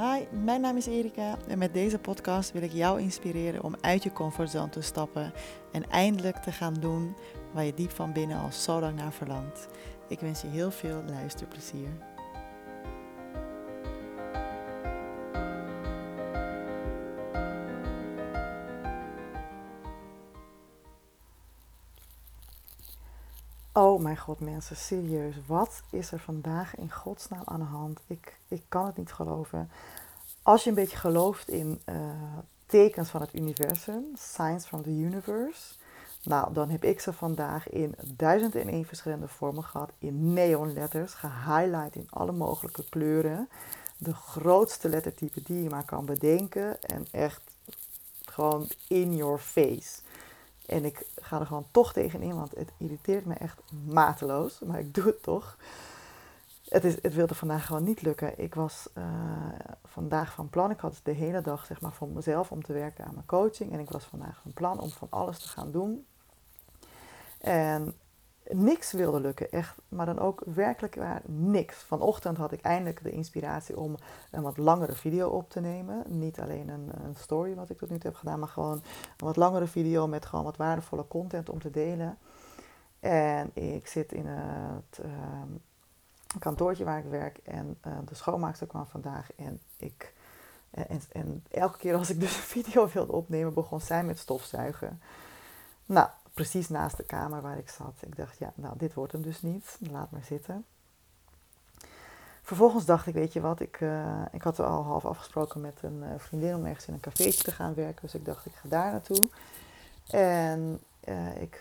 Hi, mijn naam is Erika en met deze podcast wil ik jou inspireren om uit je comfortzone te stappen en eindelijk te gaan doen waar je diep van binnen al zo lang naar verlangt. Ik wens je heel veel luisterplezier. Oh mijn god mensen, serieus. Wat is er vandaag in godsnaam aan de hand? Ik, ik kan het niet geloven. Als je een beetje gelooft in uh, tekens van het universum, signs from the universe, nou, dan heb ik ze vandaag in duizend en één verschillende vormen gehad, in neonletters, gehighlight in alle mogelijke kleuren. De grootste lettertype die je maar kan bedenken en echt gewoon in your face. En ik ga er gewoon toch tegenin, want het irriteert me echt mateloos. Maar ik doe het toch. Het, is, het wilde vandaag gewoon niet lukken. Ik was uh, vandaag van plan. Ik had de hele dag zeg maar, voor mezelf om te werken aan mijn coaching. En ik was vandaag van plan om van alles te gaan doen. En niks wilde lukken, echt. Maar dan ook werkelijk waar niks. Vanochtend had ik eindelijk de inspiratie om een wat langere video op te nemen. Niet alleen een, een story wat ik tot nu toe heb gedaan, maar gewoon een wat langere video met gewoon wat waardevolle content om te delen. En ik zit in het uh, kantoortje waar ik werk en uh, de schoonmaakster kwam vandaag en ik... En, en, elke keer als ik dus een video wilde opnemen, begon zij met stofzuigen. Nou, precies naast de kamer waar ik zat. Ik dacht, ja, nou, dit wordt hem dus niet. Laat maar zitten. Vervolgens dacht ik, weet je wat, ik, uh, ik had al half afgesproken met een vriendin om ergens in een cafeetje te gaan werken. Dus ik dacht, ik ga daar naartoe. En uh, ik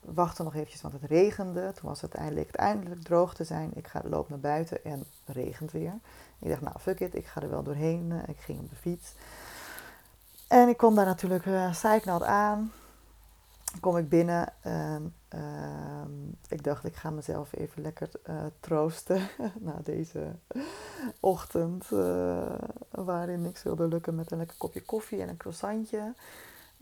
wachtte nog eventjes, want het regende. Toen was het eindelijk, eindelijk droog te zijn. Ik ga, loop naar buiten en regent weer. Ik dacht, nou, fuck it, ik ga er wel doorheen. ik ging op de fiets. En ik kom daar natuurlijk uh, aan kom ik binnen en uh, ik dacht, ik ga mezelf even lekker uh, troosten na deze ochtend, uh, waarin niks wilde lukken met een lekker kopje koffie en een croissantje.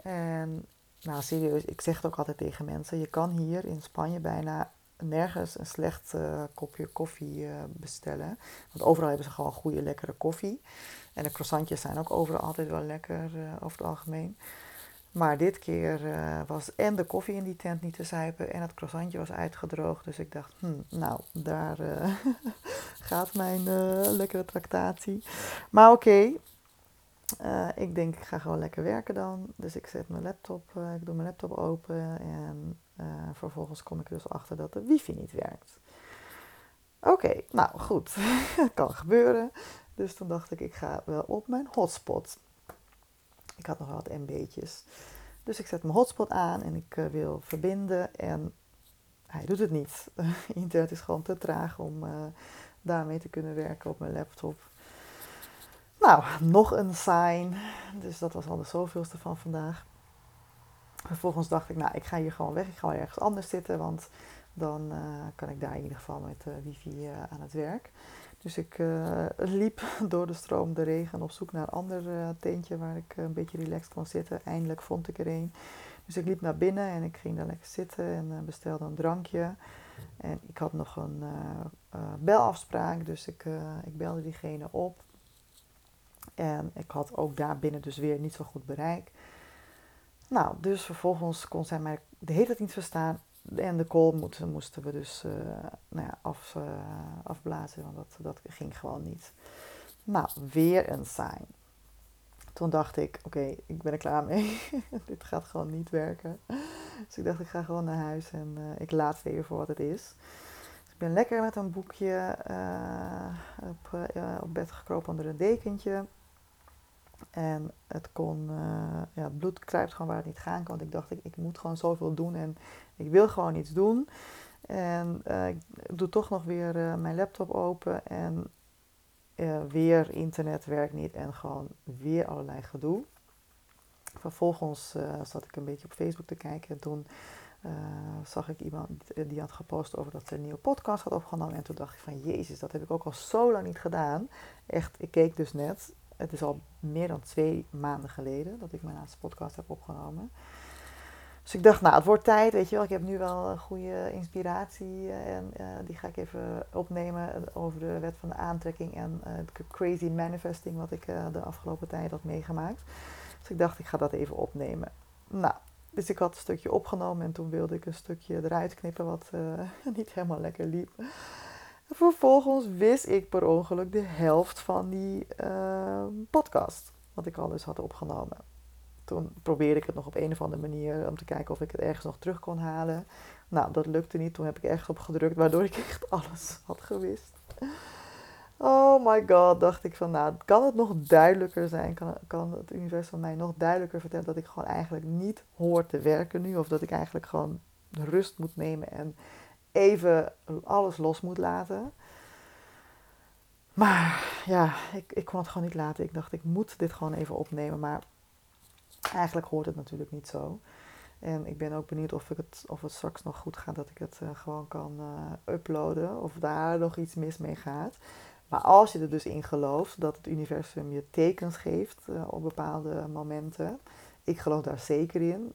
En nou serieus, ik zeg het ook altijd tegen mensen, je kan hier in Spanje bijna nergens een slecht uh, kopje koffie bestellen. Want overal hebben ze gewoon goede, lekkere koffie. En de croissantjes zijn ook overal altijd wel lekker over het algemeen. Maar dit keer was en de koffie in die tent niet te zuipen en het croissantje was uitgedroogd. Dus ik dacht, hm, nou, daar gaat mijn lekkere tractatie. Maar oké. Ik denk ik ga gewoon lekker werken dan. Dus ik zet mijn laptop, ik doe mijn laptop open en vervolgens kom ik dus achter dat de wifi niet werkt. Oké, nou goed, kan gebeuren. Dus toen dacht ik, ik ga wel op mijn hotspot. Ik had nog wat MB'tjes. Dus ik zet mijn hotspot aan en ik wil verbinden en hij doet het niet. Internet is gewoon te traag om daarmee te kunnen werken op mijn laptop. Nou, nog een sign. Dus dat was al de zoveelste van vandaag. Vervolgens dacht ik, nou, ik ga hier gewoon weg. Ik ga wel ergens anders zitten, want dan uh, kan ik daar in ieder geval met uh, wifi aan het werk. Dus ik liep door de stroom de regen op zoek naar een ander tentje waar ik een beetje relaxed kon zitten. Eindelijk vond ik er een. Dus ik liep naar binnen en ik ging daar lekker zitten en bestelde een drankje. En ik had nog een belafspraak, dus ik, ik belde diegene op. En ik had ook daar binnen dus weer niet zo goed bereik. Nou, dus vervolgens kon zij mij de hele tijd niet verstaan. En de call moesten, moesten we dus uh, nou ja, af, uh, afblazen, want dat, dat ging gewoon niet. Nou, weer een sign. Toen dacht ik, oké, ik ben er klaar mee. Dit gaat gewoon niet werken. Dus ik dacht, ik ga gewoon naar huis en uh, ik laat het even voor wat het is. Ik ben lekker met een boekje op, op bed gekropen onder een dekentje. En het kon, uh, ja, het bloed kruipt gewoon waar het niet gaan kan. Want ik dacht, ik, ik moet gewoon zoveel doen en ik wil gewoon iets doen. En ik doe toch nog weer mijn laptop open en weer internet werkt niet en gewoon weer allerlei gedoe. Vervolgens zat ik een beetje op Facebook te kijken en zag ik iemand die had gepost over dat ze een nieuwe podcast had opgenomen. En toen dacht ik van, jezus, dat heb ik ook al zo lang niet gedaan. Echt, ik keek dus net het is al meer dan twee maanden geleden dat ik mijn laatste podcast heb opgenomen. Dus ik dacht, nou, het wordt tijd, weet je wel. Ik heb nu wel goede inspiratie en die ga ik even opnemen over de wet van de aantrekking en uh, crazy manifesting wat ik de afgelopen tijd had meegemaakt. Dus ik dacht, ik ga dat even opnemen. Nou, dus ik had een stukje opgenomen en toen wilde ik een stukje eruit knippen wat niet helemaal lekker liep. Vervolgens wist ik per ongeluk de helft van die uh, podcast, wat ik al eens had opgenomen. Toen probeerde ik het nog op een of andere manier om te kijken of ik het ergens nog terug kon halen. Nou, dat lukte niet. Toen heb ik ergens op gedrukt, waardoor ik echt alles had gewist. Oh my god, dacht ik van, nou, kan het nog duidelijker zijn? Kan, kan het universum mij nog duidelijker vertellen dat ik gewoon eigenlijk niet hoor te werken nu? Of dat ik eigenlijk gewoon rust moet nemen en even alles los moet laten. Maar ja, ik, ik kon het gewoon niet laten. Ik dacht, ik moet dit gewoon even opnemen. Maar eigenlijk hoort het natuurlijk niet zo. En ik ben ook benieuwd of, ik het, of het straks nog goed gaat dat ik het uh, gewoon kan uh, uploaden. Of daar nog iets mis mee gaat. Maar als je er dus in gelooft dat het universum je tekens geeft uh, op bepaalde momenten. Ik geloof daar zeker in.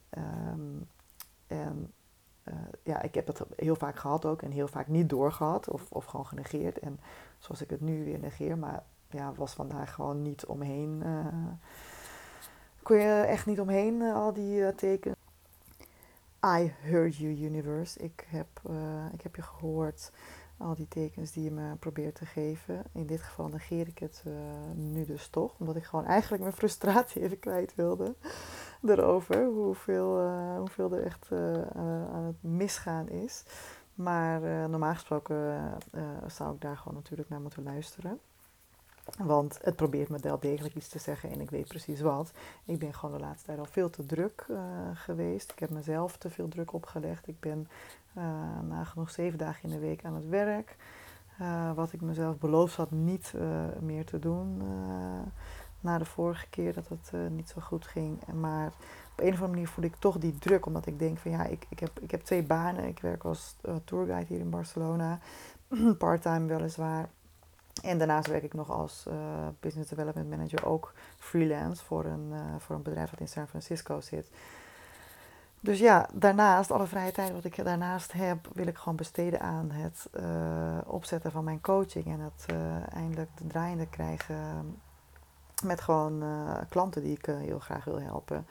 Um, en uh, ja, ik heb het heel vaak gehad ook en heel vaak niet doorgehad of, of gewoon genegeerd. En zoals ik het nu weer negeer, maar ja, was vandaag gewoon niet omheen. Uh, kon je echt niet omheen, al die tekens. I heard you, universe. Ik heb, ik heb je gehoord, al die tekens die je me probeert te geven. In dit geval negeer ik het nu dus toch, omdat ik gewoon eigenlijk mijn frustratie even kwijt wilde erover. Hoeveel, uh, hoeveel er echt uh, aan het misgaan is. Maar normaal gesproken zou ik daar gewoon natuurlijk naar moeten luisteren. Want het probeert me wel degelijk iets te zeggen en ik weet precies wat. Ik ben gewoon de laatste tijd al veel te druk geweest. Ik heb mezelf te veel druk opgelegd. Ik ben nagenoeg zeven dagen in de week aan het werk. wat ik mezelf beloofd had niet meer te doen na de vorige keer dat het uh, niet zo goed ging. Maar op een of andere manier voel ik toch die druk, omdat ik denk van ja, ik, ik, heb, ik heb twee banen. Ik werk als uh, tourguide hier in Barcelona, parttime weliswaar. En daarnaast werk ik nog als uh, business development manager ook freelance voor een, voor een bedrijf dat in San Francisco zit. Dus ja, daarnaast, alle vrije tijd wat ik daarnaast heb, wil ik gewoon besteden aan het opzetten van mijn coaching en het eindelijk de draaiende krijgen met gewoon klanten die ik heel graag wil helpen.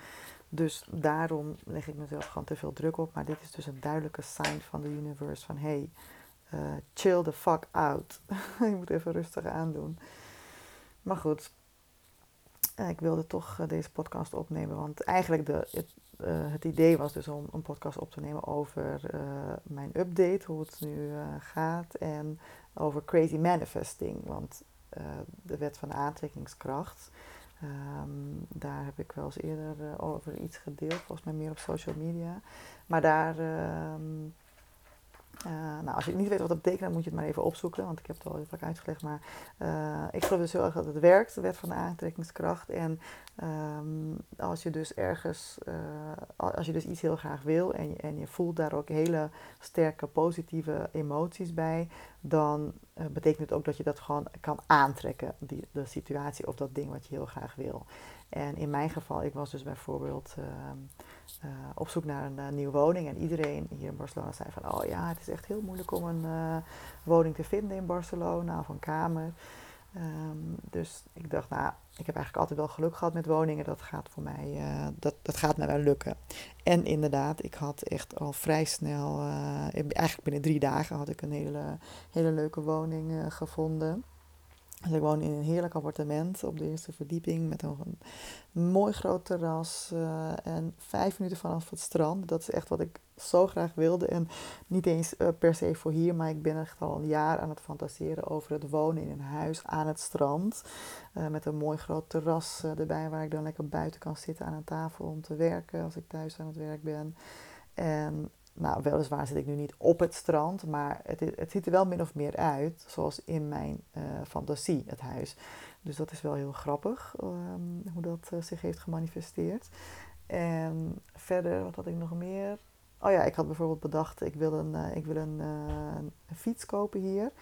Dus daarom leg ik mezelf gewoon te veel druk op. Maar dit is dus een duidelijke sign van de universe van hey, uh, chill the fuck out. je moet even rustig aandoen. Maar goed, ik wilde toch deze podcast opnemen. Want eigenlijk de, het, het, idee was dus om een podcast op te nemen over mijn update, hoe het nu gaat. En over crazy manifesting. Want eh, de wet van de aantrekkingskracht. Ehm, daar heb ik wel eens eerder eh, over iets gedeeld, volgens mij meer op social media. Maar daar, ehm, uh, nou, als je niet weet wat dat betekent, dan moet je het maar even opzoeken, want ik heb het al heel vaak uitgelegd. Maar uh, ik geloof dus heel erg dat het werkt, de wet van de aantrekkingskracht. En um, als je dus ergens, uh, als je dus iets heel graag wil en je, en je voelt daar ook hele sterke positieve emoties bij, dan betekent het ook dat je dat gewoon kan aantrekken, die, de situatie of dat ding wat je heel graag wil. En in mijn geval, ik was dus bijvoorbeeld ehm, uh, op zoek naar een uh, nieuwe woning. En iedereen hier in Barcelona zei van, oh ja, het is echt heel moeilijk om een uh, woning te vinden in Barcelona of een kamer. Um, dus ik dacht, nou, ik heb eigenlijk altijd wel geluk gehad met woningen. Dat gaat voor mij, dat, dat gaat mij wel lukken. En inderdaad, ik had echt al vrij snel, eigenlijk binnen drie dagen had ik een hele, hele leuke woning gevonden. Dus ik woon in een heerlijk appartement op de eerste verdieping met een, mooi groot terras uh, en vijf minuten vanaf het strand. Dat is echt wat ik zo graag wilde en niet eens uh, per se voor hier, maar ik ben echt al een jaar aan het fantaseren over het wonen in een huis aan het strand. Uh, met een mooi groot terras erbij waar ik dan lekker buiten kan zitten aan een tafel om te werken als ik thuis aan het werk ben. En nou, weliswaar zit ik nu niet op het strand, maar het, het ziet er wel min of meer uit zoals in mijn uh, fantasie, het huis. Dus dat is wel heel grappig um, hoe dat uh, zich heeft gemanifesteerd. En verder, wat had ik nog meer? Oh ja, ik had bijvoorbeeld bedacht, ik wil een, ik wil een, een fiets kopen hier.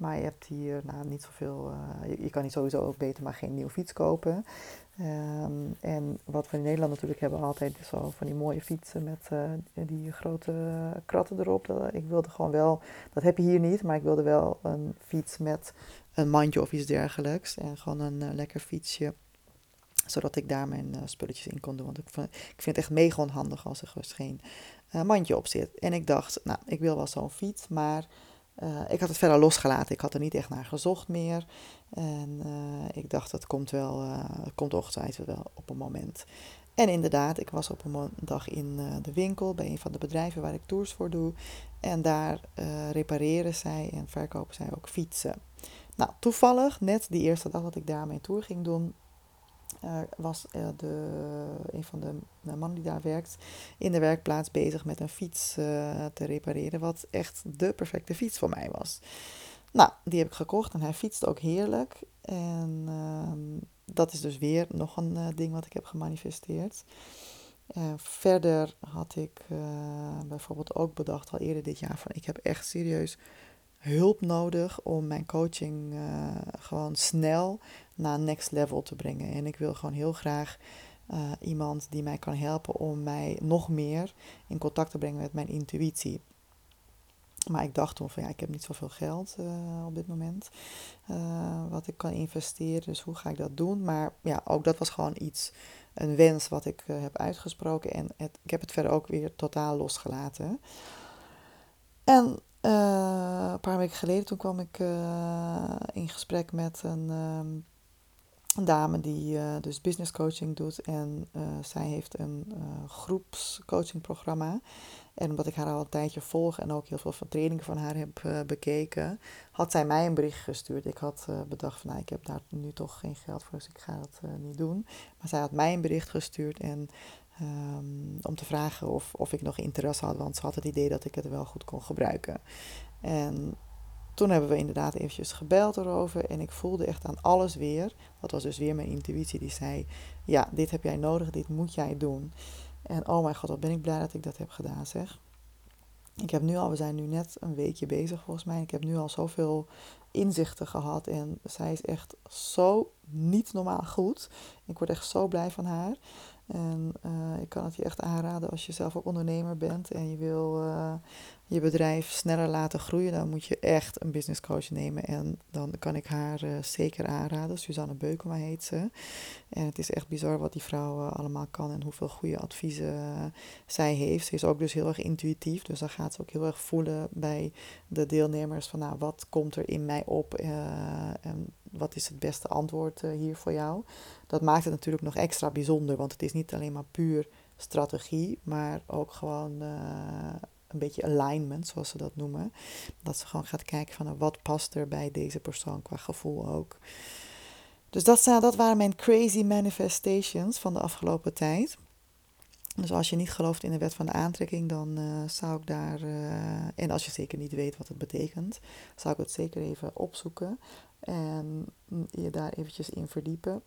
Maar je hebt hier nou, niet zoveel. Uh, je, kan niet sowieso ook beter maar geen nieuwe fiets kopen. Ehm, en wat we in Nederland natuurlijk hebben altijd zo van die mooie fietsen met die grote kratten erop. ik wilde gewoon wel, dat heb je hier niet, maar ik wilde wel een fiets met een mandje of iets dergelijks. En gewoon een lekker fietsje zodat ik daar mijn spulletjes in kon doen. Want ik, vind, ik vind het echt mega onhandig als er gewoon geen mandje op zit. En ik dacht, nou, ik wil wel zo'n fiets, maar uh, ik had het verder losgelaten. Ik had er niet echt naar gezocht meer. En uh, ik dacht, dat komt wel, komt wel op een moment. En inderdaad, ik was op een dag in de winkel bij een van de bedrijven waar ik tours voor doe. En daar repareren zij en verkopen zij ook fietsen. Nou, toevallig, net die eerste dag dat ik daar mijn tour ging doen, was uh, de, een van de, mannen die daar werkt in de werkplaats bezig met een fiets uh, te repareren, wat echt de perfecte fiets voor mij was. Nou, die heb ik gekocht en hij fietst ook heerlijk. En ehm, dat is dus weer nog een ding wat ik heb gemanifesteerd. verder had ik bijvoorbeeld ook bedacht al eerder dit jaar van ik heb echt serieus hulp nodig om mijn coaching gewoon snel naar next level te brengen. En ik wil gewoon heel graag uh, iemand die mij kan helpen om mij nog meer in contact te brengen met mijn intuïtie. Maar ik dacht toen van ja, ik heb niet zoveel geld uh, op dit moment wat ik kan investeren. Dus hoe ga ik dat doen? Maar ja, ook dat was gewoon iets, een wens wat ik heb uitgesproken. En ik heb het verder ook weer totaal losgelaten. En een paar weken geleden toen kwam ik in gesprek met een een dame die dus business coaching doet. En zij heeft een groepscoachingprogramma. En omdat ik haar al een tijdje volg en ook heel veel van trainingen van haar heb bekeken, had zij mij een bericht gestuurd. Ik had bedacht van nou, ik heb daar nu toch geen geld voor, dus ik ga dat niet doen. Maar zij had mij een bericht gestuurd en um, om te vragen of, of ik nog interesse had, want ze had het idee dat ik het wel goed kon gebruiken. En toen hebben we inderdaad eventjes gebeld erover en ik voelde echt aan alles weer. Dat was dus weer mijn intuïtie die zei, ja, dit heb jij nodig, dit moet jij doen. En oh mijn god, wat ben ik blij dat ik dat heb gedaan zeg. Ik heb nu al, we zijn nu net een weekje bezig volgens mij. Ik heb nu al zoveel inzichten gehad en zij is echt zo niet normaal goed. Ik word echt zo blij van haar. En uh, ik kan het je echt aanraden als je zelf ook ondernemer bent en je wil uh, je bedrijf sneller laten groeien, dan moet je echt een business coach nemen. En dan kan ik haar uh, zeker aanraden. Suzanne Beukema heet ze. En het is echt bizar wat die vrouw allemaal kan en hoeveel goede adviezen zij heeft. Ze is ook dus heel erg intuïtief, dus dan gaat ze ook heel erg voelen bij de deelnemers van nou, wat komt er in mij op wat is het beste antwoord hier voor jou dat maakt het natuurlijk nog extra bijzonder, want het is niet alleen maar puur strategie, maar ook gewoon uh, een beetje alignment, zoals ze dat noemen. Dat ze gewoon gaat kijken van nou, wat past er bij deze persoon qua gevoel ook. Dus dat, dat waren mijn crazy manifestations van de afgelopen tijd. Dus als je niet gelooft in de wet van de aantrekking, dan uh, zou ik daar, uh, en als je zeker niet weet wat het betekent, zou ik het zeker even opzoeken en je daar eventjes in verdiepen.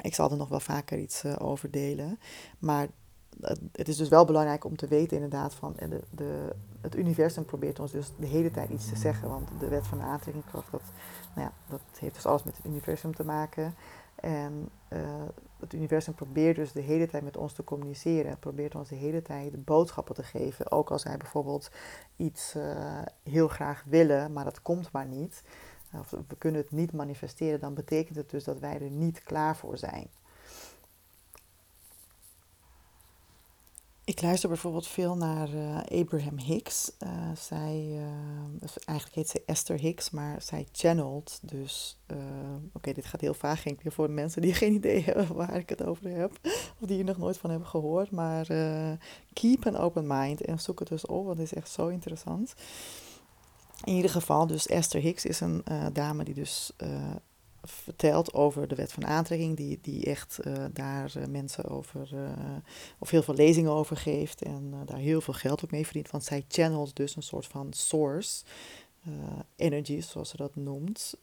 Ik zal er nog wel vaker iets uh, over delen. Maar het is dus wel belangrijk om te weten inderdaad van de, de, het universum probeert ons dus de hele tijd iets te zeggen. Want de wet van de aantrekkingskracht, dat, nou ja, dat heeft dus alles met het universum te maken. En uh, het universum probeert dus de hele tijd met ons te communiceren. Het probeert ons de hele tijd boodschappen te geven. Ook als wij bijvoorbeeld iets uh, heel graag willen, maar dat komt maar niet of we kunnen het niet manifesteren, dan betekent het dus dat wij er niet klaar voor zijn. Ik luister bijvoorbeeld veel naar uh, Abraham Hicks. Uh, zij, uh, eigenlijk heet ze Esther Hicks, maar zij channelt. Dus, oké, dit gaat heel vaag. Weer voor mensen die geen idee hebben waar ik het over heb. Of die er nog nooit van hebben gehoord. Maar keep an open mind en zoek het dus op, want het is echt zo interessant. In ieder geval, dus Esther Hicks is een dame die dus vertelt over de wet van aantrekking, die, die echt uh, daar mensen over, of heel veel lezingen over geeft en daar heel veel geld ook mee verdient. Want zij channelt dus een soort van source, energy zoals ze dat noemt,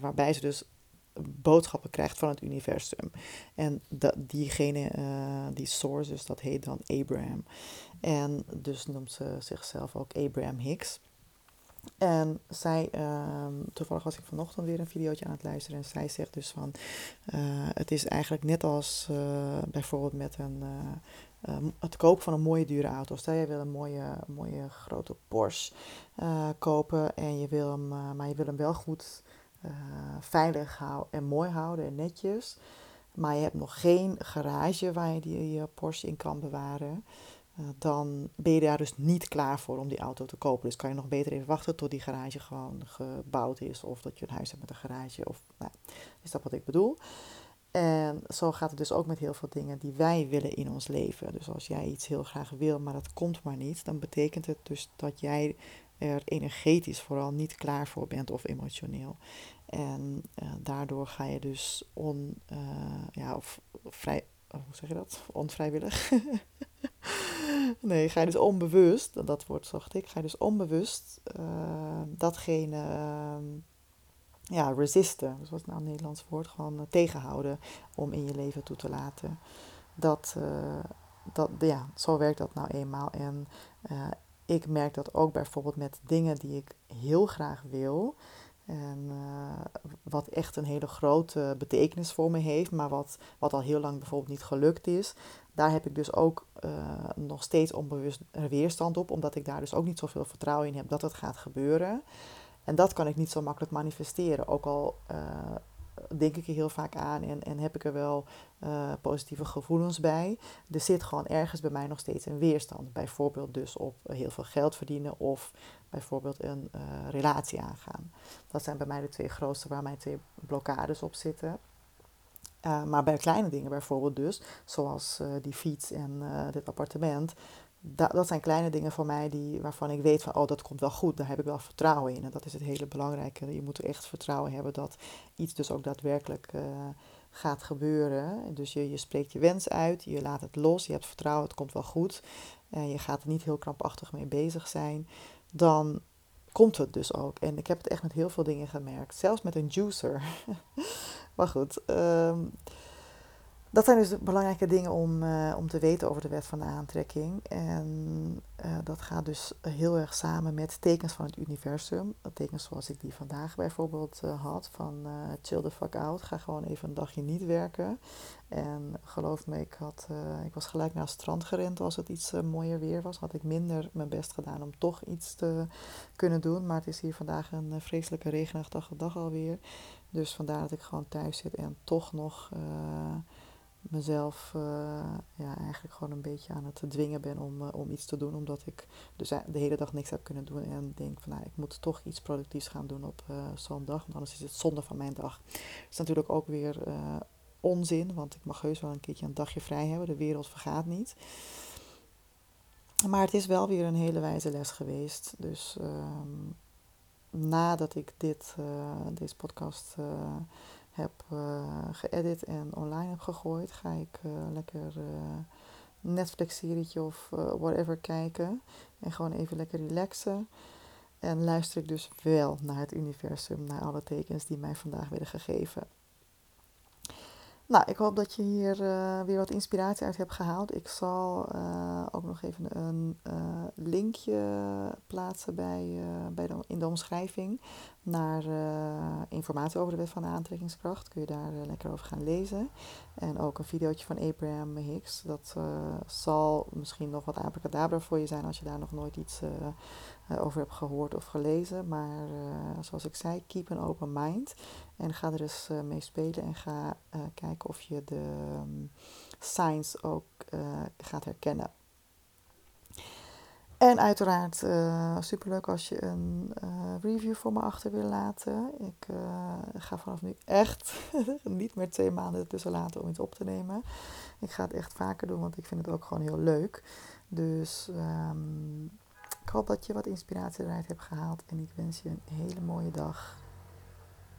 waarbij ze dus boodschappen krijgt van het universum. En dat, diegene, die source, dus dat heet dan Abraham. En dus noemt ze zichzelf ook Abraham Hicks. En zij, ehm, toevallig was ik vanochtend weer een videootje aan het luisteren en zij zegt dus van, uh, het is eigenlijk net als uh, bijvoorbeeld met een, uh, het kopen van een mooie dure auto. Stel je wil een mooie, mooie grote Porsche kopen en je wil hem, maar je wil hem wel goed veilig houden en mooi houden en netjes. Maar je hebt nog geen garage waar je die, je Porsche in kan bewaren. Eh, dan ben je daar dus niet klaar voor om die auto te kopen. Dus kan je nog beter even wachten tot die garage gewoon gebouwd is. Of dat je een huis hebt met een garage. Of, nou, is dat wat ik bedoel? En zo gaat het dus ook met heel veel dingen die wij willen in ons leven. Dus als jij iets heel graag wil, maar dat komt maar niet, dan betekent het dus dat jij er energetisch vooral niet klaar voor bent of emotioneel. En uh, daardoor ga je dus on, uh, ja, of vrij, oh, hoe zeg je dat? Onvrijwillig. nee, ga je dus onbewust, dat woord zocht ik, ga je dus onbewust uh, datgene uh, ja, resisten. Dus wat nou een Nederlands woord? Gewoon uh, tegenhouden om in je leven toe te laten. Dat, dat, ja, zo werkt dat nou eenmaal. En ik merk dat ook bijvoorbeeld met dingen die ik heel graag wil. En uh, wat echt een hele grote betekenis voor me heeft, maar wat, wat al heel lang bijvoorbeeld niet gelukt is. Daar heb ik dus ook uh, nog steeds onbewust weerstand op, omdat ik daar dus ook niet zoveel vertrouwen in heb dat het gaat gebeuren. En dat kan ik niet zo makkelijk manifesteren. Ook al uh, denk ik er heel vaak aan en, en heb ik er wel uh, positieve gevoelens bij. Er zit gewoon ergens bij mij nog steeds een weerstand. Bijvoorbeeld dus op heel veel geld verdienen of bijvoorbeeld een uh, relatie aangaan. Dat zijn bij mij de twee grootste waar mijn twee blokkades op zitten. Maar bij kleine dingen bijvoorbeeld dus, zoals die fiets en dit appartement, dat, dat zijn kleine dingen voor mij die, waarvan ik weet van, oh, dat komt wel goed. Daar heb ik wel vertrouwen in. En dat is het hele belangrijke. Je moet er echt vertrouwen hebben dat iets dus ook daadwerkelijk uh, gaat gebeuren. Dus je, je spreekt je wens uit, je laat het los, je hebt vertrouwen, het komt wel goed. En je gaat er niet heel krampachtig mee bezig zijn. Dan komt het dus ook. En ik heb het echt met heel veel dingen gemerkt. Zelfs met een juicer. maar goed, um, dat zijn dus belangrijke dingen om, uh, om te weten over de wet van de aantrekking. En uh, dat gaat dus heel erg samen met tekens van het universum. Tekens zoals ik die vandaag bijvoorbeeld uh, had. Van chill the fuck out. Ga gewoon even een dagje niet werken. En geloof me, ik, had, ik was gelijk naar het strand gerend als het iets mooier weer was. Had ik minder mijn best gedaan om toch iets te kunnen doen. Maar het is hier vandaag een vreselijke regenachtige dag alweer. Dus vandaar dat ik gewoon thuis zit en toch nog mezelf uh, ja, eigenlijk gewoon een beetje aan het dwingen ben om, uh, om iets te doen. Omdat ik dus de hele dag niks heb kunnen doen. En denk van nou, ik moet toch iets productiefs gaan doen op uh, zo'n dag. Want anders is het zonde van mijn dag. Het is natuurlijk ook weer onzin. Want ik mag heus wel een keertje een dagje vrij hebben. De wereld vergaat niet. Maar het is wel weer een hele wijze les geweest. Dus um, nadat ik dit, deze podcast heb uh, geëdit en online heb gegooid, ga ik uh, lekker uh, Netflix-serietje of whatever kijken. En gewoon even lekker relaxen. En luister ik dus wel naar het universum, naar alle tekens die mij vandaag werden gegeven. Nou, ik hoop dat je hier uh, weer wat inspiratie uit hebt gehaald. Ik zal uh, ook nog even een uh, linkje plaatsen bij, bij de, in de omschrijving naar informatie over de wet van de aantrekkingskracht. Kun je daar lekker over gaan lezen. En ook een videootje van Abraham Hicks. Dat zal misschien nog wat abracadabra voor je zijn als je daar nog nooit iets over hebt gehoord of gelezen. Maar zoals ik zei, keep an open mind. En ga er eens mee spelen en ga kijken of je de um, signs ook uh, gaat herkennen. En uiteraard superleuk als je een review voor me achter wil laten. Ik ga vanaf nu echt niet meer twee maanden tussen laten om iets op te nemen. Ik ga het echt vaker doen, want ik vind het ook gewoon heel leuk. Dus um, ik hoop dat je wat inspiratie eruit hebt gehaald. En ik wens je een hele mooie dag.